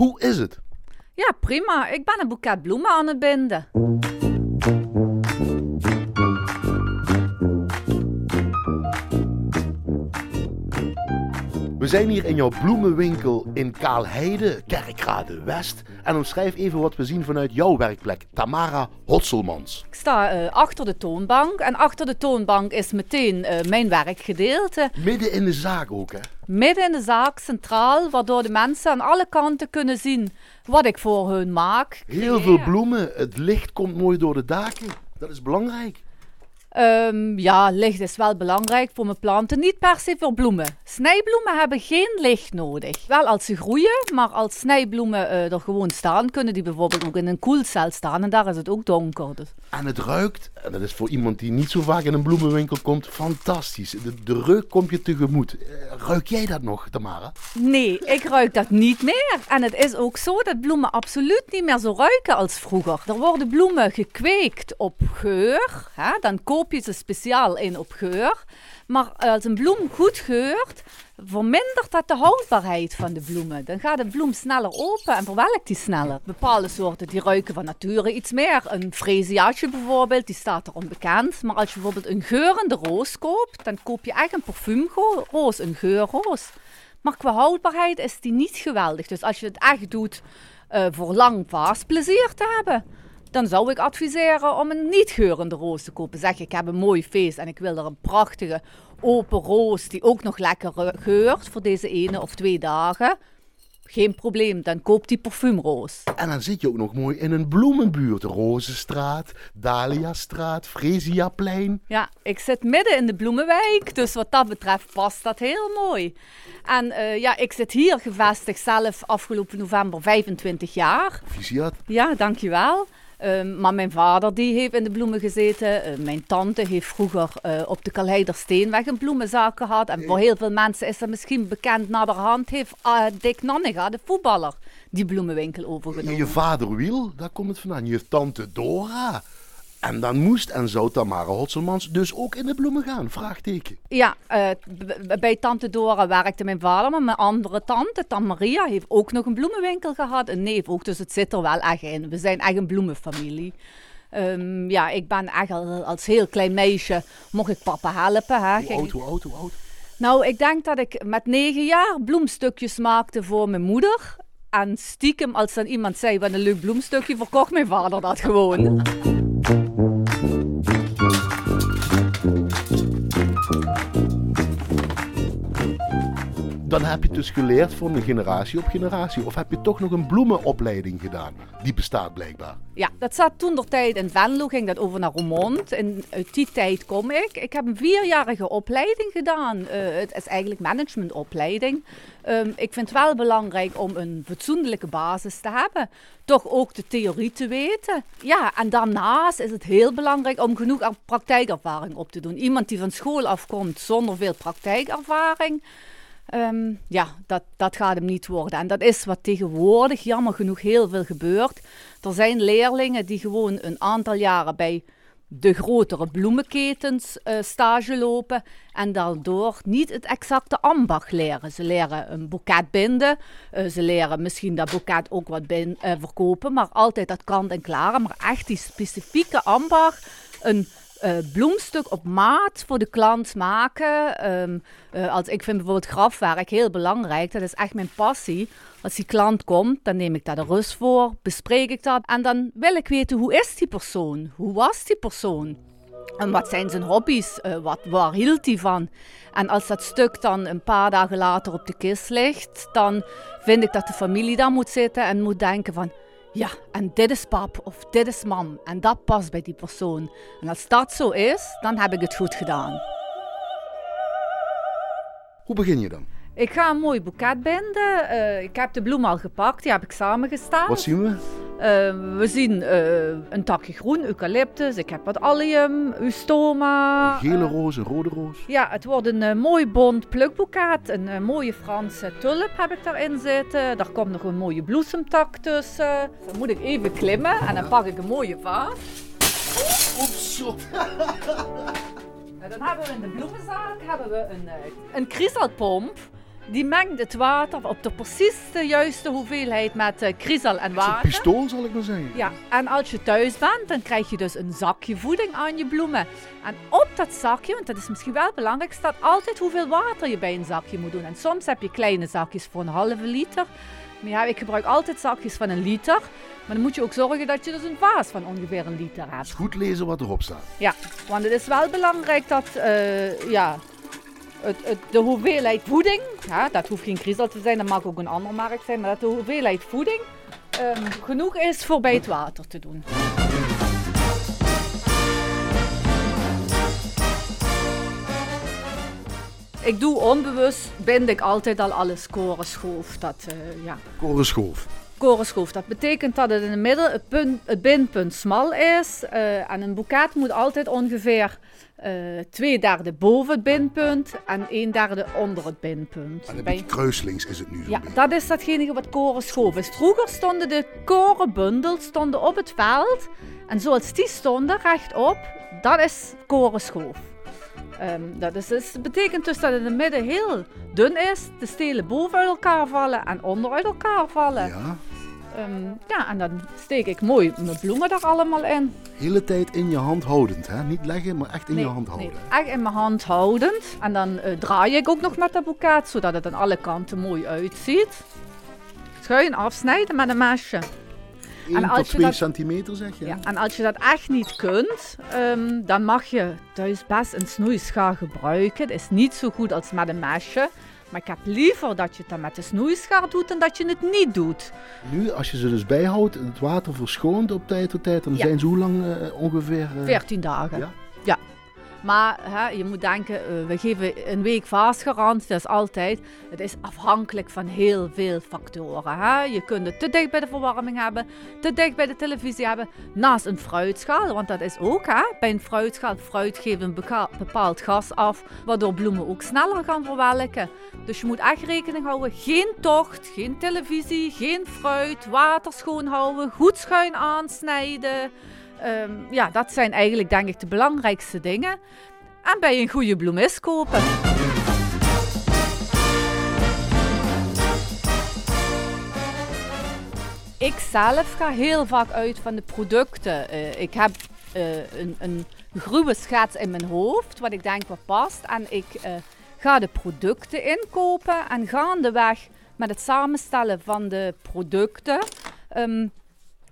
Hoe is het? Ja, prima. Ik ben een boeket bloemen aan het binden. Zijn hier in jouw bloemenwinkel in Kaalheide, Kerkrade West. En omschrijf even wat we zien vanuit jouw werkplek, Tamara Hotselmans. Ik sta eh, achter de toonbank en achter de toonbank is meteen eh, mijn werkgedeelte. Midden in de zaak ook, hè? Midden in de zaak, centraal, waardoor de mensen aan alle kanten kunnen zien wat ik voor hun maak. Heel veel bloemen, het licht komt mooi door de daken. Dat is belangrijk. Ehm, ja, licht is wel belangrijk voor mijn planten. Niet per se voor bloemen. Snijbloemen hebben geen licht nodig. Wel als ze groeien, maar als snijbloemen eh, er gewoon staan, kunnen die bijvoorbeeld ook in een koelcel staan. En daar is het ook donker. Dus. En het ruikt, en dat is voor iemand die niet zo vaak in een bloemenwinkel komt, fantastisch. De, de reuk komt je tegemoet. Eh, Ruik jij dat nog, Tamara? Nee, ik ruik dat niet meer. En het is ook zo dat bloemen absoluut niet meer zo ruiken als vroeger. Er worden bloemen gekweekt op geur. Hè? Dan koop je ze speciaal in op geur. Maar als een bloem goed geurt, vermindert dat de houdbaarheid van de bloemen. Dan gaat de bloem sneller open en verwelkt die sneller. Bepaalde soorten die ruiken van nature iets meer. Een freesiaatje bijvoorbeeld, die staat er onbekend. Maar als je bijvoorbeeld een geurende roos koopt, dan koop je echt een parfumroos, een geurroos. Maar qua houdbaarheid is die niet geweldig. Dus als je het echt doet uh, voor lang vaastplezier te hebben, dan zou ik adviseren om een niet geurende roos te kopen. Zeg, ik heb een mooi feest en ik wil er een prachtige open roos die ook nog lekker geurt voor deze ene of twee dagen. Geen probleem, dan koop die parfumroos. En dan zit je ook nog mooi in een bloemenbuurt. Rozenstraat, Dahliastraat, Fresiaplein. Ja, ik zit midden in de bloemenwijk, dus wat dat betreft past dat heel mooi. En uh, ja, ik zit hier gevestigd zelf afgelopen november 25 jaar. Fysiat. Ja, dankjewel. Uh, maar mijn vader die heeft in de bloemen gezeten. Uh, mijn tante heeft vroeger uh, op de Kaleidersteenweg een bloemenzaak gehad. En voor heel veel mensen is dat misschien bekend. Naderhand heeft Dick Nanninga, de voetballer, die bloemenwinkel overgenomen. Je vader Wiel, daar komt het vandaan. Je tante Dora. En dan moest en zou Tamara Hotselmans dus ook in de bloemen gaan? Vraagteken. Ja, uh, bij tante Dora werkte mijn vader, maar mijn andere tante, tante Maria, heeft ook nog een bloemenwinkel gehad. Een neef ook, dus het zit er wel echt in. We zijn echt een bloemenfamilie. Um, ja, ik ben echt al, als heel klein meisje, mocht ik papa helpen. Hè. Hoe oud, hoe oud, hoe oud? Nou, ik denk dat ik met negen jaar bloemstukjes maakte voor mijn moeder. En stiekem, als dan iemand zei, wat een leuk bloemstukje, verkocht mijn vader dat gewoon. Dan heb je dus geleerd van generatie op generatie. Of heb je toch nog een bloemenopleiding gedaan? Die bestaat blijkbaar. Ja, dat zat toen de tijd in Venlo, ging dat over naar Roermond. En uit die tijd kom ik. Ik heb een vierjarige opleiding gedaan. Uh, het is eigenlijk managementopleiding. Um, ik vind het wel belangrijk om een fatsoenlijke basis te hebben. Toch ook de theorie te weten. Ja, en daarnaast is het heel belangrijk om genoeg praktijkervaring op te doen. Iemand die van school afkomt zonder veel praktijkervaring. Um, ja, dat, dat gaat hem niet worden. En dat is wat tegenwoordig jammer genoeg heel veel gebeurt. Er zijn leerlingen die gewoon een aantal jaren bij de grotere bloemenketens uh, stage lopen en daardoor niet het exacte ambacht leren. Ze leren een boeket binden, uh, ze leren misschien dat boeket ook wat uh, verkopen, maar altijd dat kant en klare. Maar echt die specifieke ambacht, een uh, bloemstuk op maat voor de klant maken. Um, uh, als ik vind bijvoorbeeld grafwerk heel belangrijk. Dat is echt mijn passie. Als die klant komt, dan neem ik daar de rust voor, bespreek ik dat. En dan wil ik weten, hoe is die persoon? Hoe was die persoon? En wat zijn zijn hobby's? Uh, wat, waar hield hij van? En als dat stuk dan een paar dagen later op de kist ligt, dan vind ik dat de familie daar moet zitten en moet denken van... Ja, en dit is pap of dit is mam en dat past bij die persoon. En als dat zo is, dan heb ik het goed gedaan. Hoe begin je dan? Ik ga een mooi boeket binden. Uh, ik heb de bloem al gepakt, die heb ik samengesteld. Wat zien we? Uh, we zien uh, een takje groen, eucalyptus. Ik heb wat allium, ustoma. Een gele roos, een rode roos. Ja, het wordt een mooi bont plukboeket. Een mooie Franse tulp heb ik daarin zitten. Daar komt nog een mooie bloesemtak tussen. Dan moet ik even klimmen en dan pak ik een mooie vaas. Oeps, zo. dan hebben we in de bloemenzaak hebben we een, een. Die mengt het water op de precies de juiste hoeveelheid met uh, kriezel en Een water. pistool zal ik maar zeggen. Ja, en als je thuis bent, dan krijg je dus een zakje voeding aan je bloemen. En op dat zakje, want dat is misschien wel belangrijk, staat altijd hoeveel water je bij een zakje moet doen. En soms heb je kleine zakjes voor een halve liter. Maar ja, ik gebruik altijd zakjes van een liter. Maar dan moet je ook zorgen dat je dus een vaas van ongeveer een liter hebt. Dus goed lezen wat erop staat. Ja, want het is wel belangrijk dat eh, ja, het, het, de hoeveelheid voeding, ja, dat hoeft geen kriezel te zijn, dat mag ook een ander merk zijn, maar dat de hoeveelheid voeding ehm, genoeg is voor bij het water te doen. Ik doe onbewust, bind ik altijd al alles korenschoof. Dat, eh, ja, Korenschoof. korenschoof. Dat betekent dat het in het midden het, punt, het bindpunt smal is. eh, en een boeket moet altijd ongeveer eh, twee derde boven het bindpunt en een derde onder het bindpunt. En een Bij- beetje kruislings is het nu zo'n ja, beetje. dat is datgene wat korenschoof is. Vroeger stonden de korenbundels stonden op het veld. En zoals die stonden rechtop, dat is korenschoof. Ehm, dat is, dus- betekent dus dat het in het midden heel dun is. De stelen boven uit elkaar vallen en onder uit elkaar vallen. Ja. Ja, ja, en dan steek ik mooi mijn bloemen daar allemaal in. hele tijd in je hand houdend. Hè? Niet leggen, maar echt in je hand nee, houden. echt in mijn hand houdend. En dan eh, draai ik ook nog met dat boeket, zodat het aan alle kanten mooi uitziet. Schuin afsnijden met een mesje. 1 als tot je 2 dat- centimeter zeg je? Ja, en als je dat echt niet kunt, ehm, dan mag je thuis best een snoeischaar gebruiken. Het is niet zo goed als met een mesje. Maar ik heb liever dat je het dan met de snoeischaar doet dan dat je het niet doet. Nu, als je ze dus bijhoudt, het water verschoont op tijd tot tijd, dan Ja. zijn ze hoe lang eh, ongeveer? eh, 14 dagen. Ja? Maar hè, je moet denken, eh, we geven een week vaasgarantie, dat is altijd. Het is afhankelijk van heel veel factoren. Hè? Je kunt het te dicht bij de verwarming hebben, te dicht bij de televisie hebben, naast een fruitschaal. Want dat is ook, hè? bij een fruitschaal, fruit geeft een bepaald gas af, waardoor bloemen ook sneller gaan verwelken. Dus je moet echt rekening houden, geen tocht, geen televisie, geen fruit, water schoonhouden, goed schuin aansnijden. Ehm, ja, dat zijn eigenlijk denk ik de belangrijkste dingen. En bij een goede bloemist kopen. Ik zelf ga heel vaak uit van de producten. Eh, ik heb eh, een, een schets in mijn hoofd, wat ik denk wat past. En ik eh, ga de producten inkopen en gaandeweg met het samenstellen van de producten ehm,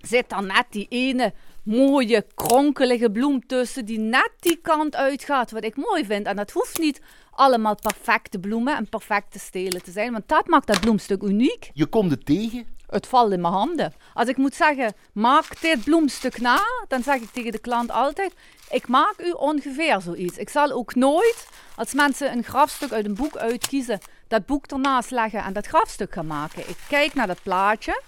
zit dan net die ene mooie kronkelige bloem tussen die net die kant uitgaat wat ik mooi vind. En dat hoeft niet allemaal perfecte bloemen en perfecte stelen te zijn, want dat maakt dat bloemstuk uniek. Je komt het tegen. Het valt in mijn handen. Als ik moet zeggen, maak dit bloemstuk na, dan zeg ik tegen de klant altijd, ik maak u ongeveer zoiets. Ik zal ook nooit, als mensen een grafstuk uit een boek uitkiezen, dat boek ernaast leggen en dat grafstuk gaan maken. Ik kijk naar dat plaatje,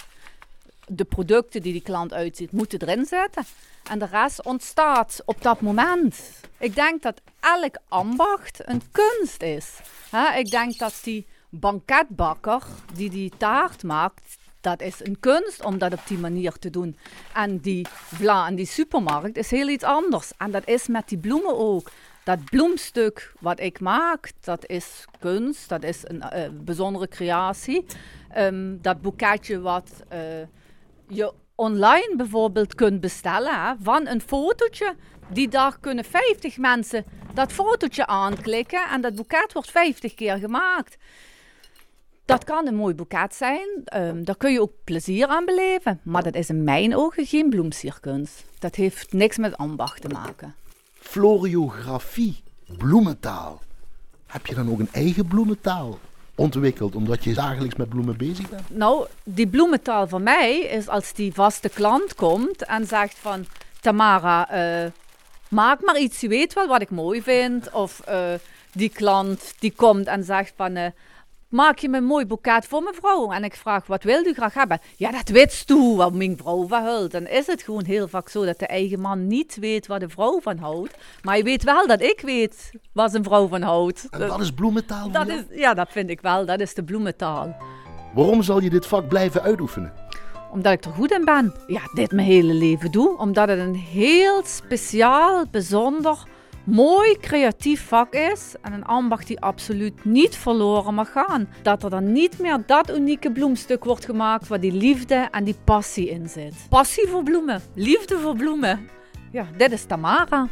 de producten die die klant uitziet, moeten erin zitten. En de rest ontstaat op dat moment. Ik denk dat elk ambacht een kunst is. Ik denk dat die banketbakker die die taart maakt, dat is een kunst om dat op die manier te doen. En die vla in die supermarkt is heel iets anders. En dat is met die bloemen ook. Dat bloemstuk wat ik maak, dat is kunst, dat is een eh, bijzondere creatie. Ehm, dat boeketje wat eh, je online bijvoorbeeld kunt bestellen van een fotootje. Die dag kunnen 50 mensen dat fotootje aanklikken en dat boeket wordt 50 keer gemaakt. Dat kan een mooi boeket zijn, ehm, daar kun je ook plezier aan beleven. Maar dat is in mijn ogen geen bloemsierkunst. Dat heeft niks met ambacht te maken. Floriografie, bloementaal. Heb je dan ook een eigen bloementaal ontwikkeld, omdat je dagelijks met bloemen bezig bent? Nou, die bloementaal van mij is als die vaste klant komt en zegt van... Tamara, eh, maak maar iets, je weet wel wat ik mooi vind. Of eh, die klant die komt en zegt van... eh, maak je me een mooi boeket voor mijn vrouw? En ik vraag, wat wil u graag hebben? Ja, dat weet toe, wat mijn vrouw van houdt. Dan is het gewoon heel vaak zo dat de eigen man niet weet waar de vrouw van houdt. Maar je weet wel dat ik weet waar zijn vrouw van houdt. En dat is bloementaal Dat is, ja, dat vind ik wel. Dat is de bloementaal. Waarom zal je dit vak blijven uitoefenen? Omdat ik er goed in ben. Ja, dit mijn hele leven doe. Omdat het een heel speciaal, bijzonder mooi creatief vak is en een ambacht die absoluut niet verloren mag gaan. Dat er dan niet meer dat unieke bloemstuk wordt gemaakt waar die liefde en die passie in zit. Passie voor bloemen, liefde voor bloemen. Ja, dit is Tamara.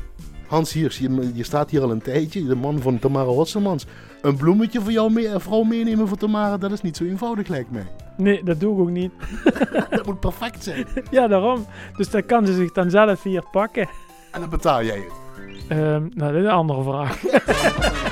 Hans Hiers, je, je staat hier al een tijdje, de man van Tamara Hotselmans. Een bloemetje voor jouw mee, vrouw meenemen voor Tamara, dat is niet zo eenvoudig lijkt mij. Nee, dat doe ik ook niet. dat moet perfect zijn. Ja, daarom. Dus dat kan ze zich dan zelf hier pakken. En dan betaal jij het. Um, nou, dit is een andere vraag.